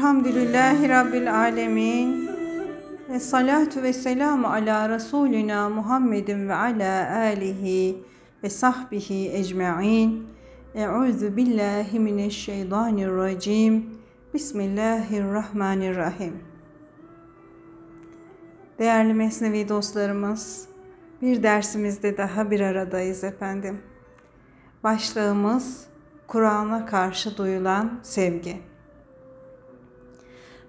Elhamdülillahi Rabbil Alemin. Ve salatu ve selamu ala Resulina Muhammedin ve ala alihi ve sahbihi ecma'in. Euzu billahi mineşşeytanirracim. Bismillahirrahmanirrahim. Değerli Mesnevi dostlarımız, bir dersimizde daha bir aradayız efendim. Başlığımız Kur'an'a karşı duyulan sevgi.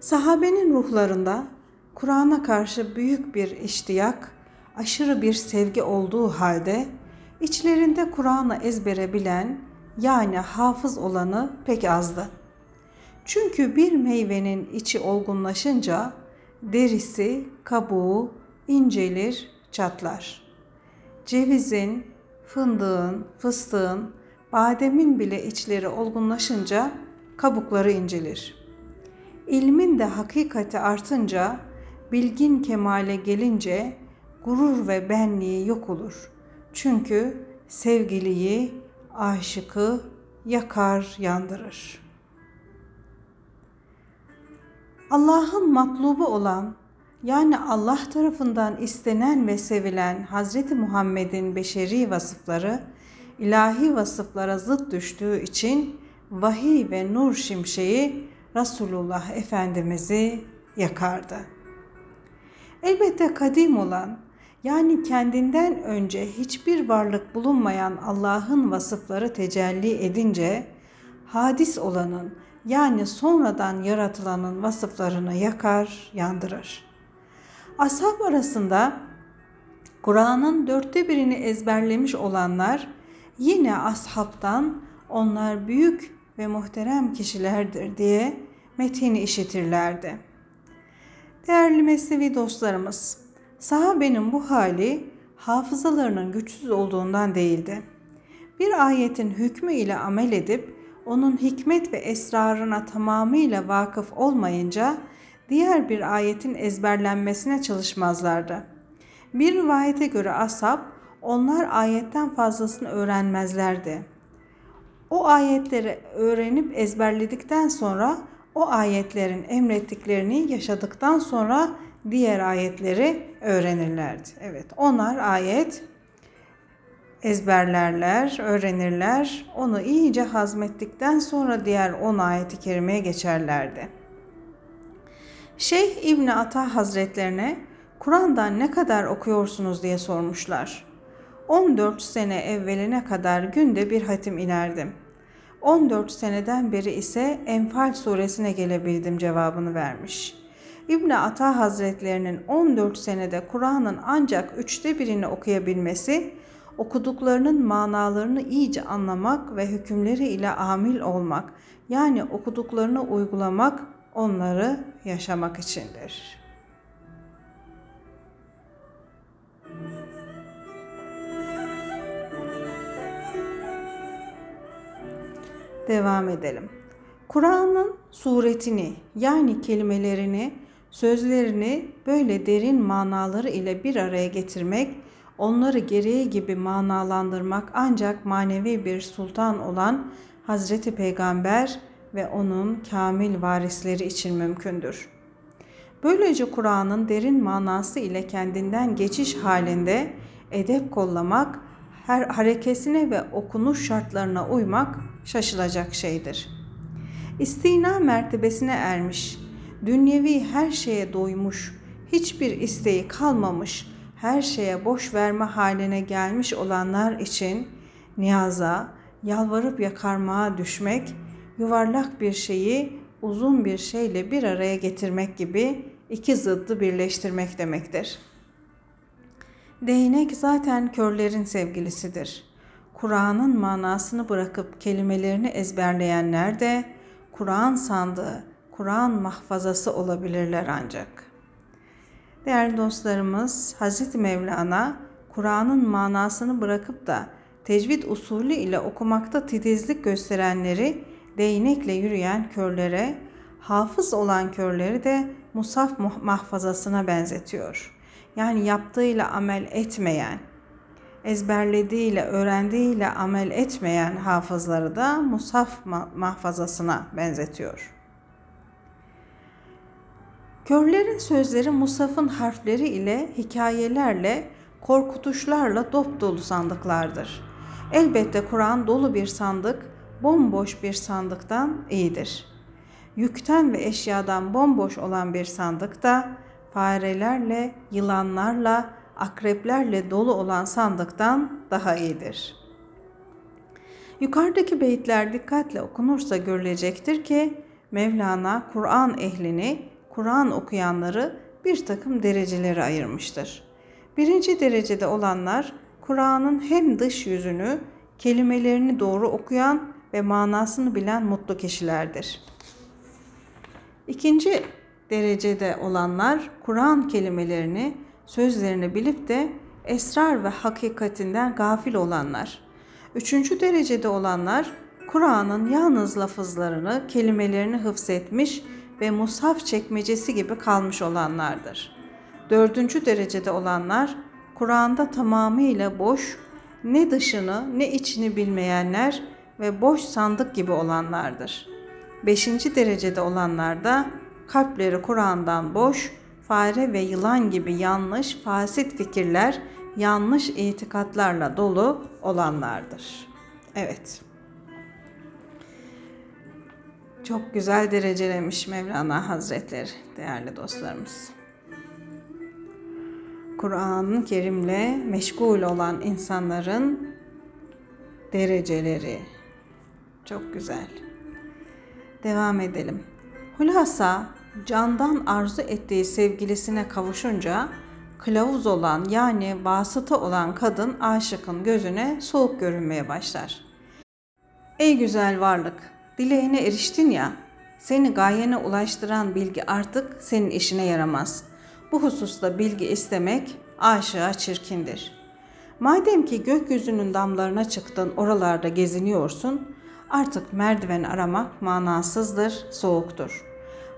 Sahabenin ruhlarında Kur'an'a karşı büyük bir iştiyak, aşırı bir sevgi olduğu halde içlerinde Kur'an'ı ezbere bilen yani hafız olanı pek azdı. Çünkü bir meyvenin içi olgunlaşınca derisi, kabuğu incelir, çatlar. Cevizin, fındığın, fıstığın, bademin bile içleri olgunlaşınca kabukları incelir.'' İlmin de hakikati artınca, bilgin kemale gelince gurur ve benliği yok olur. Çünkü sevgiliyi, aşıkı yakar, yandırır. Allah'ın matlubu olan yani Allah tarafından istenen ve sevilen Hz. Muhammed'in beşeri vasıfları ilahi vasıflara zıt düştüğü için vahiy ve nur şimşeği Resulullah Efendimiz'i yakardı. Elbette kadim olan yani kendinden önce hiçbir varlık bulunmayan Allah'ın vasıfları tecelli edince hadis olanın yani sonradan yaratılanın vasıflarını yakar, yandırır. Ashab arasında Kur'an'ın dörtte birini ezberlemiş olanlar yine ashabtan onlar büyük ve muhterem kişilerdir diye metini işitirlerdi. Değerli mesnevi dostlarımız, sahabenin bu hali hafızalarının güçsüz olduğundan değildi. Bir ayetin hükmü ile amel edip onun hikmet ve esrarına tamamıyla vakıf olmayınca diğer bir ayetin ezberlenmesine çalışmazlardı. Bir rivayete göre ashab onlar ayetten fazlasını öğrenmezlerdi. O ayetleri öğrenip ezberledikten sonra o ayetlerin emrettiklerini yaşadıktan sonra diğer ayetleri öğrenirlerdi. Evet, onlar ayet ezberlerler, öğrenirler. Onu iyice hazmettikten sonra diğer 10 ayeti kerimeye geçerlerdi. Şeyh İbni Ata Hazretlerine Kur'an'dan ne kadar okuyorsunuz diye sormuşlar. 14 sene evveline kadar günde bir hatim inerdim. 14 seneden beri ise Enfal suresine gelebildim cevabını vermiş. İbn Ata Hazretlerinin 14 senede Kur'an'ın ancak üçte birini okuyabilmesi, okuduklarının manalarını iyice anlamak ve hükümleri ile amil olmak, yani okuduklarını uygulamak, onları yaşamak içindir.'' Devam edelim. Kur'an'ın suretini yani kelimelerini, sözlerini böyle derin manaları ile bir araya getirmek, onları gereği gibi manalandırmak ancak manevi bir sultan olan Hazreti Peygamber ve onun kamil varisleri için mümkündür. Böylece Kur'an'ın derin manası ile kendinden geçiş halinde edep kollamak, her harekesine ve okunuş şartlarına uymak şaşılacak şeydir. İstina mertebesine ermiş, dünyevi her şeye doymuş, hiçbir isteği kalmamış, her şeye boş verme haline gelmiş olanlar için niyaza, yalvarıp yakarmaya düşmek, yuvarlak bir şeyi uzun bir şeyle bir araya getirmek gibi iki zıddı birleştirmek demektir. Değnek zaten körlerin sevgilisidir.'' Kur'an'ın manasını bırakıp kelimelerini ezberleyenler de Kur'an sandığı, Kur'an mahfazası olabilirler ancak. Değerli dostlarımız, Hz. Mevlana Kur'an'ın manasını bırakıp da tecvid usulü ile okumakta titizlik gösterenleri değnekle yürüyen körlere, hafız olan körleri de musaf mahfazasına benzetiyor. Yani yaptığıyla amel etmeyen, ezberlediğiyle, öğrendiğiyle amel etmeyen hafızları da musaf mahfazasına benzetiyor. Körlerin sözleri Musaf'ın harfleri ile hikayelerle, korkutuşlarla dop dolu sandıklardır. Elbette Kur'an dolu bir sandık, bomboş bir sandıktan iyidir. Yükten ve eşyadan bomboş olan bir sandık da farelerle, yılanlarla, akreplerle dolu olan sandıktan daha iyidir. Yukarıdaki beyitler dikkatle okunursa görülecektir ki Mevlana Kur'an ehlini, Kur'an okuyanları bir takım derecelere ayırmıştır. Birinci derecede olanlar Kur'an'ın hem dış yüzünü, kelimelerini doğru okuyan ve manasını bilen mutlu kişilerdir. İkinci derecede olanlar Kur'an kelimelerini, sözlerini bilip de esrar ve hakikatinden gafil olanlar. Üçüncü derecede olanlar Kur'an'ın yalnız lafızlarını, kelimelerini hıfzetmiş ve mushaf çekmecesi gibi kalmış olanlardır. Dördüncü derecede olanlar Kur'an'da tamamıyla boş, ne dışını ne içini bilmeyenler ve boş sandık gibi olanlardır. Beşinci derecede olanlar da kalpleri Kur'an'dan boş, fare ve yılan gibi yanlış, fasit fikirler, yanlış itikatlarla dolu olanlardır. Evet. Çok güzel derecelemiş Mevlana Hazretleri değerli dostlarımız. Kur'an-ı Kerim'le meşgul olan insanların dereceleri çok güzel. Devam edelim. Hulasa candan arzu ettiği sevgilisine kavuşunca kılavuz olan yani vasıta olan kadın aşıkın gözüne soğuk görünmeye başlar. Ey güzel varlık, dileğine eriştin ya, seni gayene ulaştıran bilgi artık senin işine yaramaz. Bu hususta bilgi istemek aşığa çirkindir. Madem ki gökyüzünün damlarına çıktın, oralarda geziniyorsun, artık merdiven aramak manasızdır, soğuktur.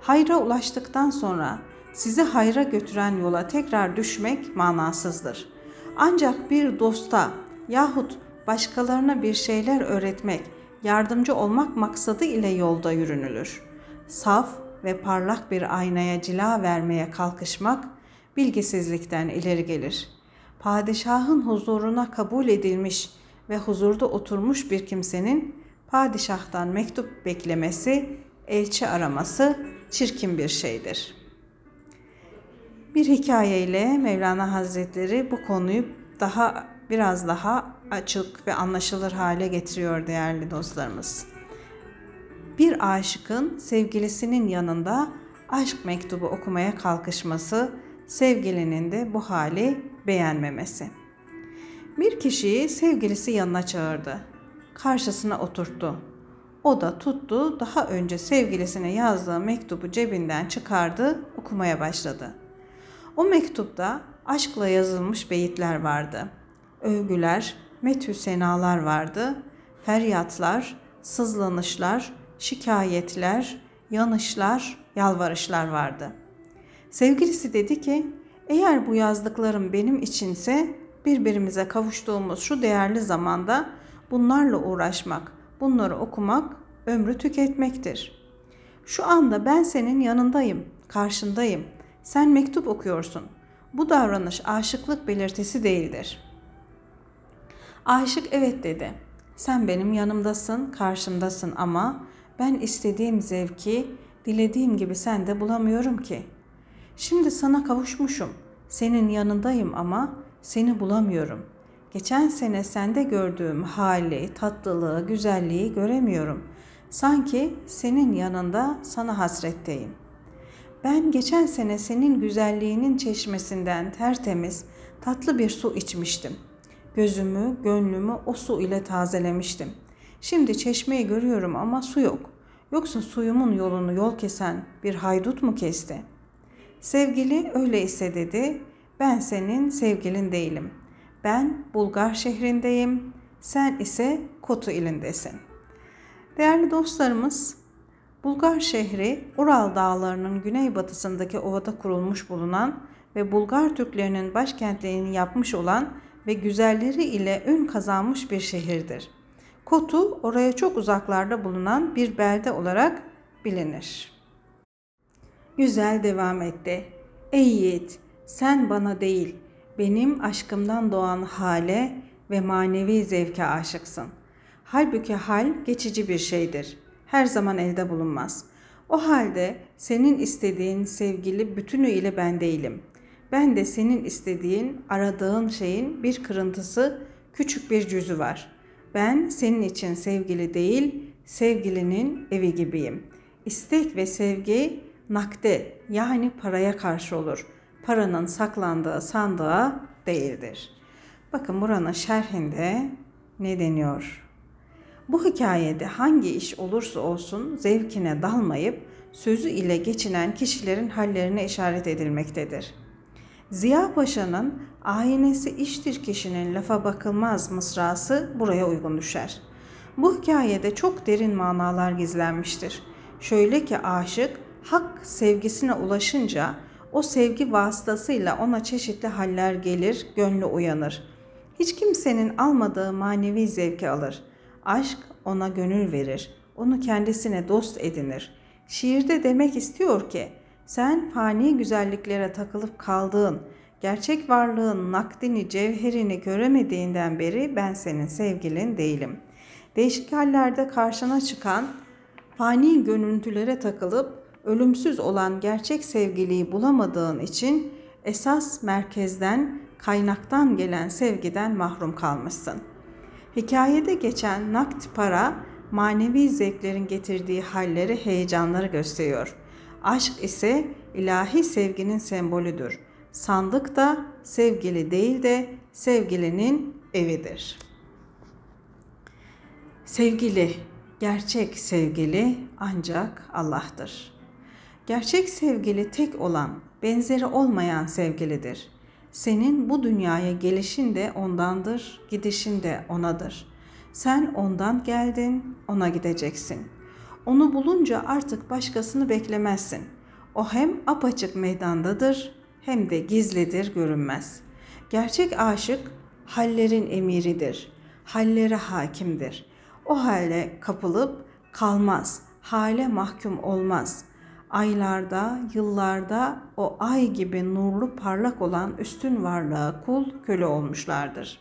Hayra ulaştıktan sonra sizi hayra götüren yola tekrar düşmek manasızdır. Ancak bir dosta yahut başkalarına bir şeyler öğretmek, yardımcı olmak maksadı ile yolda yürünülür. Saf ve parlak bir aynaya cila vermeye kalkışmak bilgisizlikten ileri gelir. Padişahın huzuruna kabul edilmiş ve huzurda oturmuş bir kimsenin padişahtan mektup beklemesi, elçi araması çirkin bir şeydir. Bir hikayeyle Mevlana Hazretleri bu konuyu daha biraz daha açık ve anlaşılır hale getiriyor değerli dostlarımız. Bir aşıkın sevgilisinin yanında aşk mektubu okumaya kalkışması, sevgilinin de bu hali beğenmemesi. Bir kişiyi sevgilisi yanına çağırdı. Karşısına oturttu. O da tuttu, daha önce sevgilisine yazdığı mektubu cebinden çıkardı, okumaya başladı. O mektupta aşkla yazılmış beyitler vardı. Övgüler, metü senalar vardı. Feryatlar, sızlanışlar, şikayetler, yanışlar, yalvarışlar vardı. Sevgilisi dedi ki, eğer bu yazdıklarım benim içinse birbirimize kavuştuğumuz şu değerli zamanda bunlarla uğraşmak, bunları okumak ömrü tüketmektir. Şu anda ben senin yanındayım, karşındayım. Sen mektup okuyorsun. Bu davranış aşıklık belirtisi değildir. Aşık evet dedi. Sen benim yanımdasın, karşımdasın ama ben istediğim zevki dilediğim gibi sende bulamıyorum ki. Şimdi sana kavuşmuşum. Senin yanındayım ama seni bulamıyorum. Geçen sene sende gördüğüm hali, tatlılığı, güzelliği göremiyorum. Sanki senin yanında sana hasretteyim. Ben geçen sene senin güzelliğinin çeşmesinden tertemiz, tatlı bir su içmiştim. Gözümü, gönlümü o su ile tazelemiştim. Şimdi çeşmeyi görüyorum ama su yok. Yoksa suyumun yolunu yol kesen bir haydut mu kesti? Sevgili öyleyse dedi, ben senin sevgilin değilim. Ben Bulgar şehrindeyim, sen ise Kotu ilindesin. Değerli dostlarımız, Bulgar şehri Ural dağlarının güneybatısındaki ovada kurulmuş bulunan ve Bulgar Türklerinin başkentliğini yapmış olan ve güzelleri ile ün kazanmış bir şehirdir. Kotu oraya çok uzaklarda bulunan bir belde olarak bilinir. Güzel devam etti. Ey yiğit, sen bana değil, benim aşkımdan doğan hale ve manevi zevke aşıksın. Halbuki hal geçici bir şeydir. Her zaman elde bulunmaz. O halde senin istediğin sevgili bütünüyle ben değilim. Ben de senin istediğin, aradığın şeyin bir kırıntısı, küçük bir cüzü var. Ben senin için sevgili değil, sevgilinin evi gibiyim. İstek ve sevgi nakde yani paraya karşı olur. Paranın saklandığı sandığa değildir. Bakın buranın şerhinde ne deniyor? Bu hikayede hangi iş olursa olsun zevkine dalmayıp sözü ile geçinen kişilerin hallerine işaret edilmektedir. Ziya Paşa'nın aynesi iştir kişinin lafa bakılmaz mısrası buraya uygun düşer. Bu hikayede çok derin manalar gizlenmiştir. Şöyle ki aşık hak sevgisine ulaşınca o sevgi vasıtasıyla ona çeşitli haller gelir, gönlü uyanır. Hiç kimsenin almadığı manevi zevki alır. Aşk ona gönül verir, onu kendisine dost edinir. Şiirde demek istiyor ki, sen fani güzelliklere takılıp kaldığın, gerçek varlığın nakdini, cevherini göremediğinden beri ben senin sevgilin değilim. Değişik hallerde karşına çıkan fani görüntülere takılıp ölümsüz olan gerçek sevgiliyi bulamadığın için esas merkezden, kaynaktan gelen sevgiden mahrum kalmışsın. Hikayede geçen nakd para manevi zevklerin getirdiği halleri, heyecanları gösteriyor. Aşk ise ilahi sevginin sembolüdür. Sandık da sevgili değil de sevgilinin evidir. Sevgili, gerçek sevgili ancak Allah'tır. Gerçek sevgili tek olan, benzeri olmayan sevgilidir. Senin bu dünyaya gelişin de ondandır, gidişin de onadır. Sen ondan geldin, ona gideceksin. Onu bulunca artık başkasını beklemezsin. O hem apaçık meydandadır hem de gizlidir, görünmez. Gerçek aşık hallerin emiridir. Hallere hakimdir. O hale kapılıp kalmaz. Hale mahkum olmaz.'' Aylarda, yıllarda o ay gibi nurlu parlak olan üstün varlığa kul köle olmuşlardır.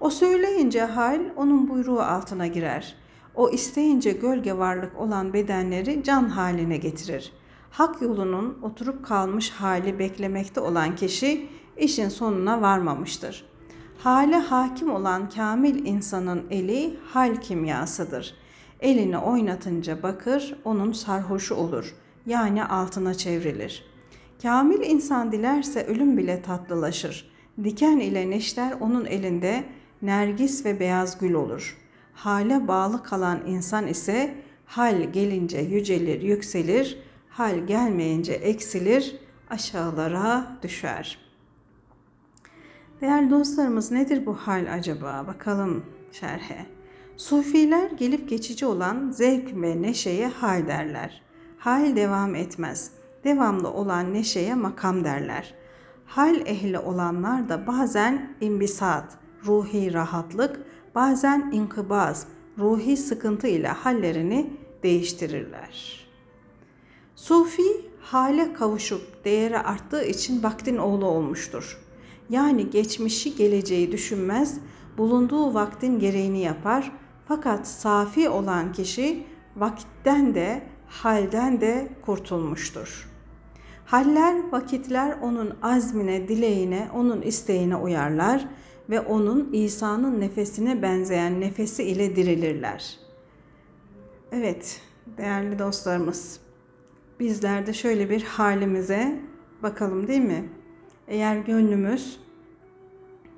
O söyleyince hal onun buyruğu altına girer. O isteyince gölge varlık olan bedenleri can haline getirir. Hak yolunun oturup kalmış hali beklemekte olan kişi işin sonuna varmamıştır. Hale hakim olan kamil insanın eli hal kimyasıdır. Elini oynatınca bakır onun sarhoşu olur yani altına çevrilir. Kamil insan dilerse ölüm bile tatlılaşır. Diken ile neşter onun elinde nergis ve beyaz gül olur. Hale bağlı kalan insan ise hal gelince yücelir, yükselir, hal gelmeyince eksilir, aşağılara düşer. Değerli dostlarımız nedir bu hal acaba? Bakalım şerhe. Sufiler gelip geçici olan zevk ve neşeye hal derler. Hal devam etmez. Devamlı olan neşeye makam derler. Hal ehli olanlar da bazen imbisat, ruhi rahatlık, bazen inkıbaz, ruhi sıkıntı ile hallerini değiştirirler. Sufi hale kavuşup değeri arttığı için vaktin oğlu olmuştur. Yani geçmişi geleceği düşünmez, bulunduğu vaktin gereğini yapar. Fakat safi olan kişi vakitten de halden de kurtulmuştur. Haller, vakitler onun azmine, dileğine, onun isteğine uyarlar ve onun İsa'nın nefesine benzeyen nefesi ile dirilirler. Evet, değerli dostlarımız, bizler de şöyle bir halimize bakalım değil mi? Eğer gönlümüz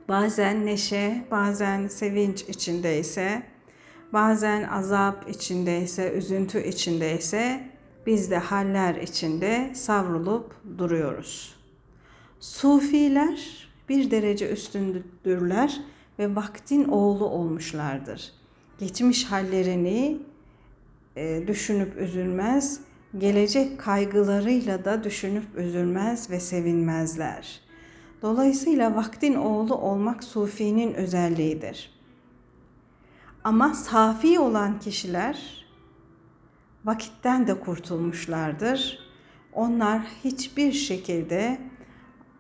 bazen neşe, bazen sevinç içindeyse, bazen azap içindeyse, üzüntü içindeyse biz de haller içinde savrulup duruyoruz. Sufiler bir derece üstündürler ve vaktin oğlu olmuşlardır. Geçmiş hallerini e, düşünüp üzülmez, gelecek kaygılarıyla da düşünüp üzülmez ve sevinmezler. Dolayısıyla vaktin oğlu olmak sufinin özelliğidir. Ama safi olan kişiler vakitten de kurtulmuşlardır. Onlar hiçbir şekilde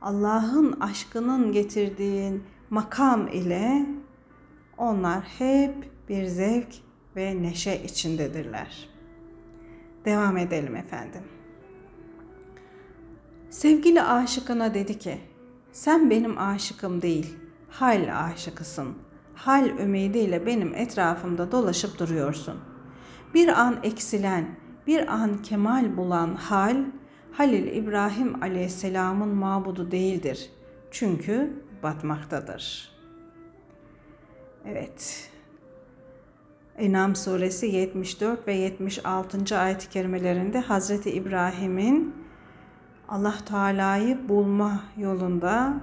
Allah'ın aşkının getirdiği makam ile onlar hep bir zevk ve neşe içindedirler. Devam edelim efendim. Sevgili aşıkına dedi ki, sen benim aşıkım değil, hal aşıkısın. Hal ümidiyle benim etrafımda dolaşıp duruyorsun. Bir an eksilen, bir an kemal bulan hal, Halil İbrahim aleyhisselamın mabudu değildir. Çünkü batmaktadır. Evet. Enam suresi 74 ve 76. ayet-i kerimelerinde Hazreti İbrahim'in Allah Teala'yı bulma yolunda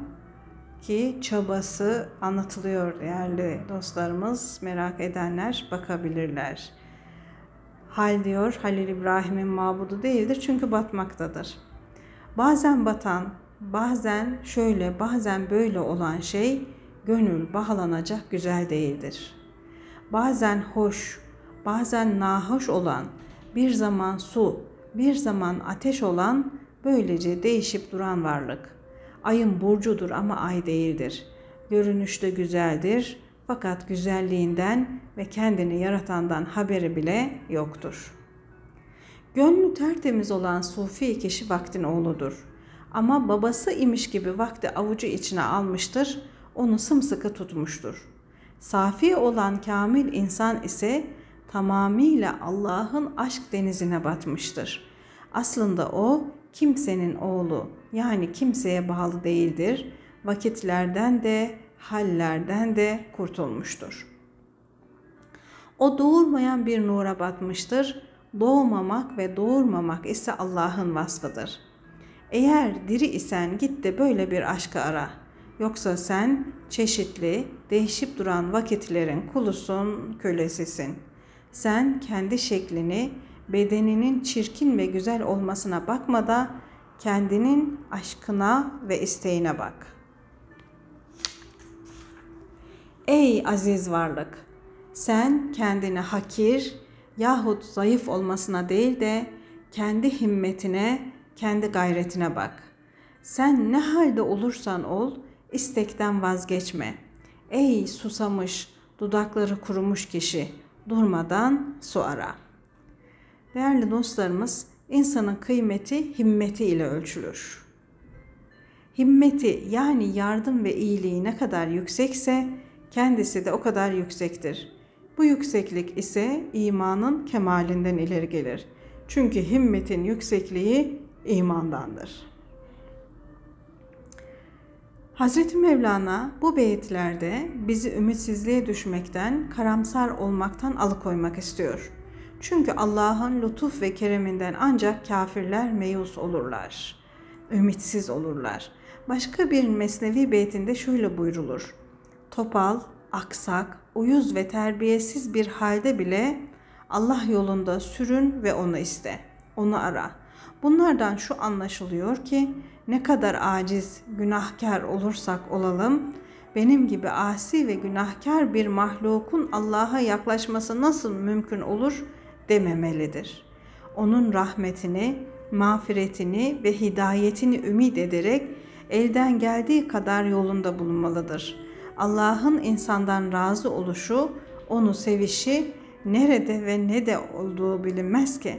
ki çabası anlatılıyor değerli dostlarımız. Merak edenler bakabilirler. Hal diyor Halil İbrahim'in mabudu değildir çünkü batmaktadır. Bazen batan, bazen şöyle, bazen böyle olan şey gönül bağlanacak güzel değildir. Bazen hoş, bazen nahoş olan, bir zaman su, bir zaman ateş olan böylece değişip duran varlık. Ayın burcudur ama ay değildir. Görünüşte güzeldir fakat güzelliğinden ve kendini yaratandan haberi bile yoktur. Gönlü tertemiz olan sufi kişi vaktin oğludur. Ama babası imiş gibi vakti avucu içine almıştır, onu sımsıkı tutmuştur. Safi olan kamil insan ise tamamıyla Allah'ın aşk denizine batmıştır. Aslında o kimsenin oğlu yani kimseye bağlı değildir. Vakitlerden de hallerden de kurtulmuştur. O doğurmayan bir nura batmıştır. Doğmamak ve doğurmamak ise Allah'ın vasfıdır. Eğer diri isen git de böyle bir aşkı ara. Yoksa sen çeşitli, değişip duran vakitlerin kulusun, kölesisin. Sen kendi şeklini, bedeninin çirkin ve güzel olmasına bakma da kendinin aşkına ve isteğine bak. Ey aziz varlık! Sen kendini hakir yahut zayıf olmasına değil de kendi himmetine, kendi gayretine bak. Sen ne halde olursan ol, istekten vazgeçme. Ey susamış, dudakları kurumuş kişi, durmadan su ara. Değerli dostlarımız, insanın kıymeti himmeti ile ölçülür. Himmeti yani yardım ve iyiliği ne kadar yüksekse kendisi de o kadar yüksektir. Bu yükseklik ise imanın kemalinden ileri gelir. Çünkü himmetin yüksekliği imandandır. Hazreti Mevlana bu beyitlerde bizi ümitsizliğe düşmekten, karamsar olmaktan alıkoymak istiyor. Çünkü Allah'ın lütuf ve kereminden ancak kafirler meyus olurlar. Ümitsiz olurlar. Başka bir mesnevi beytinde şöyle buyrulur topal, aksak, uyuz ve terbiyesiz bir halde bile Allah yolunda sürün ve onu iste. Onu ara. Bunlardan şu anlaşılıyor ki ne kadar aciz, günahkar olursak olalım, benim gibi asi ve günahkar bir mahlukun Allah'a yaklaşması nasıl mümkün olur dememelidir. Onun rahmetini, mağfiretini ve hidayetini ümit ederek elden geldiği kadar yolunda bulunmalıdır.'' Allah'ın insandan razı oluşu, onu sevişi nerede ve ne de olduğu bilinmez ki.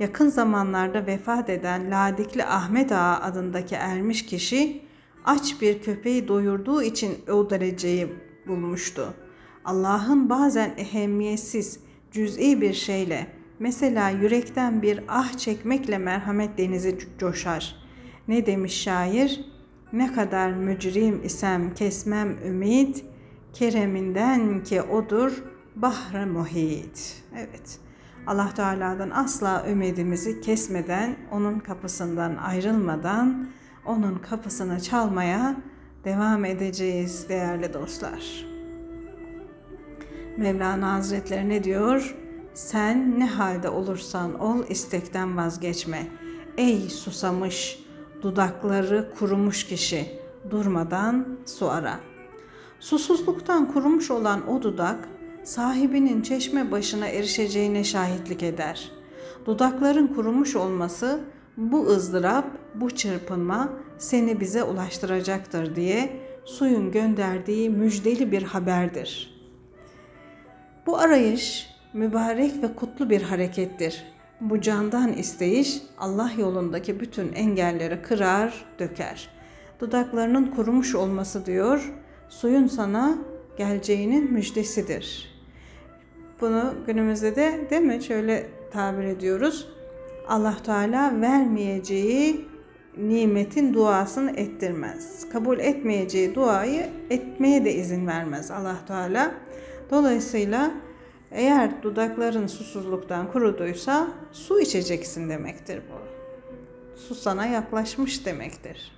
Yakın zamanlarda vefat eden Ladikli Ahmet Ağa adındaki ermiş kişi aç bir köpeği doyurduğu için o dereceyi bulmuştu. Allah'ın bazen ehemmiyetsiz, cüz'i bir şeyle, mesela yürekten bir ah çekmekle merhamet denizi coşar. Ne demiş şair? Ne kadar mücrim isem kesmem ümit, kereminden ki odur bahre muhit. Evet. Allah Teala'dan asla ümidimizi kesmeden, onun kapısından ayrılmadan, onun kapısını çalmaya devam edeceğiz değerli dostlar. Mevlana Hazretleri ne diyor? Sen ne halde olursan ol istekten vazgeçme. Ey susamış, dudakları kurumuş kişi, durmadan su ara. Susuzluktan kurumuş olan o dudak, sahibinin çeşme başına erişeceğine şahitlik eder. Dudakların kurumuş olması, bu ızdırap, bu çırpınma seni bize ulaştıracaktır diye suyun gönderdiği müjdeli bir haberdir. Bu arayış mübarek ve kutlu bir harekettir. Bu candan isteyiş Allah yolundaki bütün engelleri kırar, döker. Dudaklarının kurumuş olması diyor, suyun sana geleceğinin müjdesidir. Bunu günümüzde de değil mi şöyle tabir ediyoruz. Allah Teala vermeyeceği nimetin duasını ettirmez. Kabul etmeyeceği duayı etmeye de izin vermez Allah Teala. Dolayısıyla eğer dudakların susuzluktan kuruduysa su içeceksin demektir bu. Su sana yaklaşmış demektir.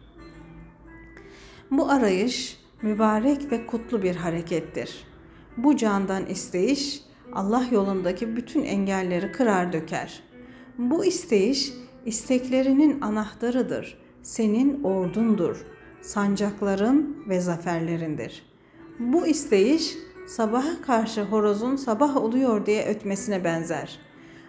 Bu arayış mübarek ve kutlu bir harekettir. Bu candan isteyiş Allah yolundaki bütün engelleri kırar döker. Bu isteyiş isteklerinin anahtarıdır. Senin ordundur. Sancakların ve zaferlerindir. Bu isteyiş sabaha karşı horozun sabah oluyor diye ötmesine benzer.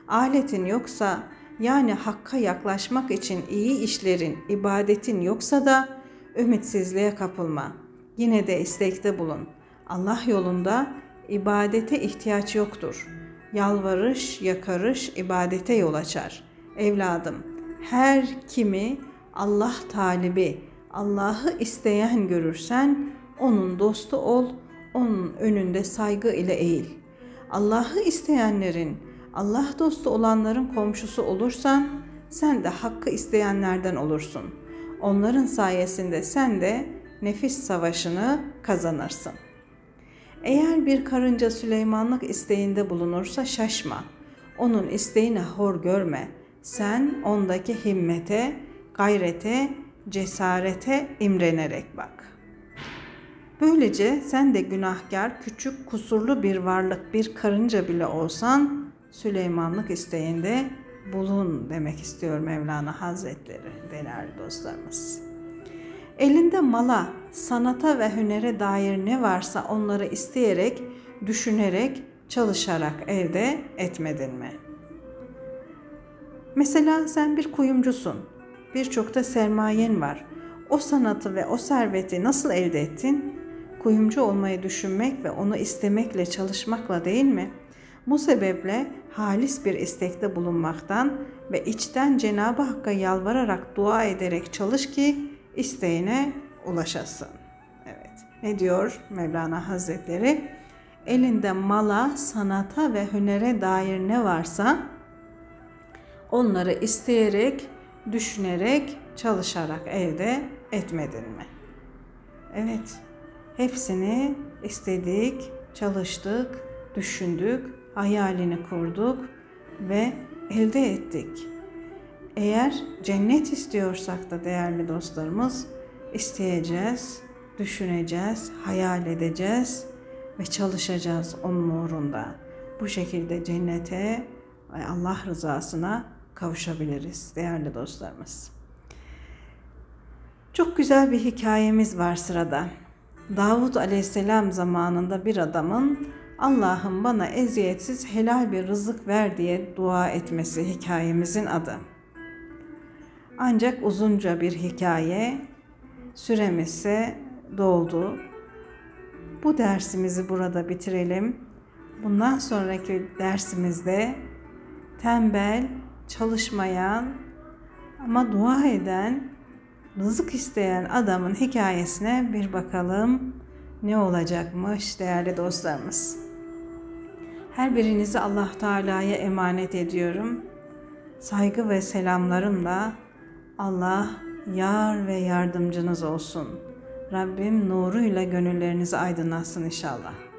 Aletin yoksa yani hakka yaklaşmak için iyi işlerin, ibadetin yoksa da ümitsizliğe kapılma. Yine de istekte bulun. Allah yolunda ibadete ihtiyaç yoktur. Yalvarış, yakarış ibadete yol açar. Evladım, her kimi Allah talibi, Allah'ı isteyen görürsen onun dostu ol, onun önünde saygı ile eğil. Allah'ı isteyenlerin, Allah dostu olanların komşusu olursan sen de hakkı isteyenlerden olursun. Onların sayesinde sen de nefis savaşını kazanırsın. Eğer bir karınca Süleymanlık isteğinde bulunursa şaşma. Onun isteğini hor görme. Sen ondaki himmete, gayrete, cesarete imrenerek bak. Böylece sen de günahkar, küçük, kusurlu bir varlık, bir karınca bile olsan Süleymanlık isteğinde bulun demek istiyor Mevlana Hazretleri değerli dostlarımız. Elinde mala, sanata ve hünere dair ne varsa onları isteyerek, düşünerek, çalışarak elde etmedin mi? Mesela sen bir kuyumcusun. Birçok da sermayen var. O sanatı ve o serveti nasıl elde ettin? Kuyumcu olmayı düşünmek ve onu istemekle, çalışmakla değil mi? Bu sebeple halis bir istekte bulunmaktan ve içten Cenab-ı Hakk'a yalvararak dua ederek çalış ki isteğine ulaşasın. Evet. Ne diyor Mevlana Hazretleri? Elinde mala, sanata ve hünere dair ne varsa onları isteyerek, düşünerek, çalışarak elde etmedin mi? Evet. Hepsini istedik, çalıştık, düşündük, hayalini kurduk ve elde ettik. Eğer cennet istiyorsak da değerli dostlarımız isteyeceğiz, düşüneceğiz, hayal edeceğiz ve çalışacağız onun uğrunda. Bu şekilde cennete ve Allah rızasına kavuşabiliriz değerli dostlarımız. Çok güzel bir hikayemiz var sırada. Davut aleyhisselam zamanında bir adamın Allah'ım bana eziyetsiz helal bir rızık ver diye dua etmesi hikayemizin adı. Ancak uzunca bir hikaye, süremiz ise doldu. Bu dersimizi burada bitirelim. Bundan sonraki dersimizde tembel, çalışmayan ama dua eden, rızık isteyen adamın hikayesine bir bakalım ne olacakmış değerli dostlarımız. Her birinizi Allah Teala'ya emanet ediyorum. Saygı ve selamlarımla Allah yar ve yardımcınız olsun. Rabbim nuruyla gönüllerinizi aydınlatsın inşallah.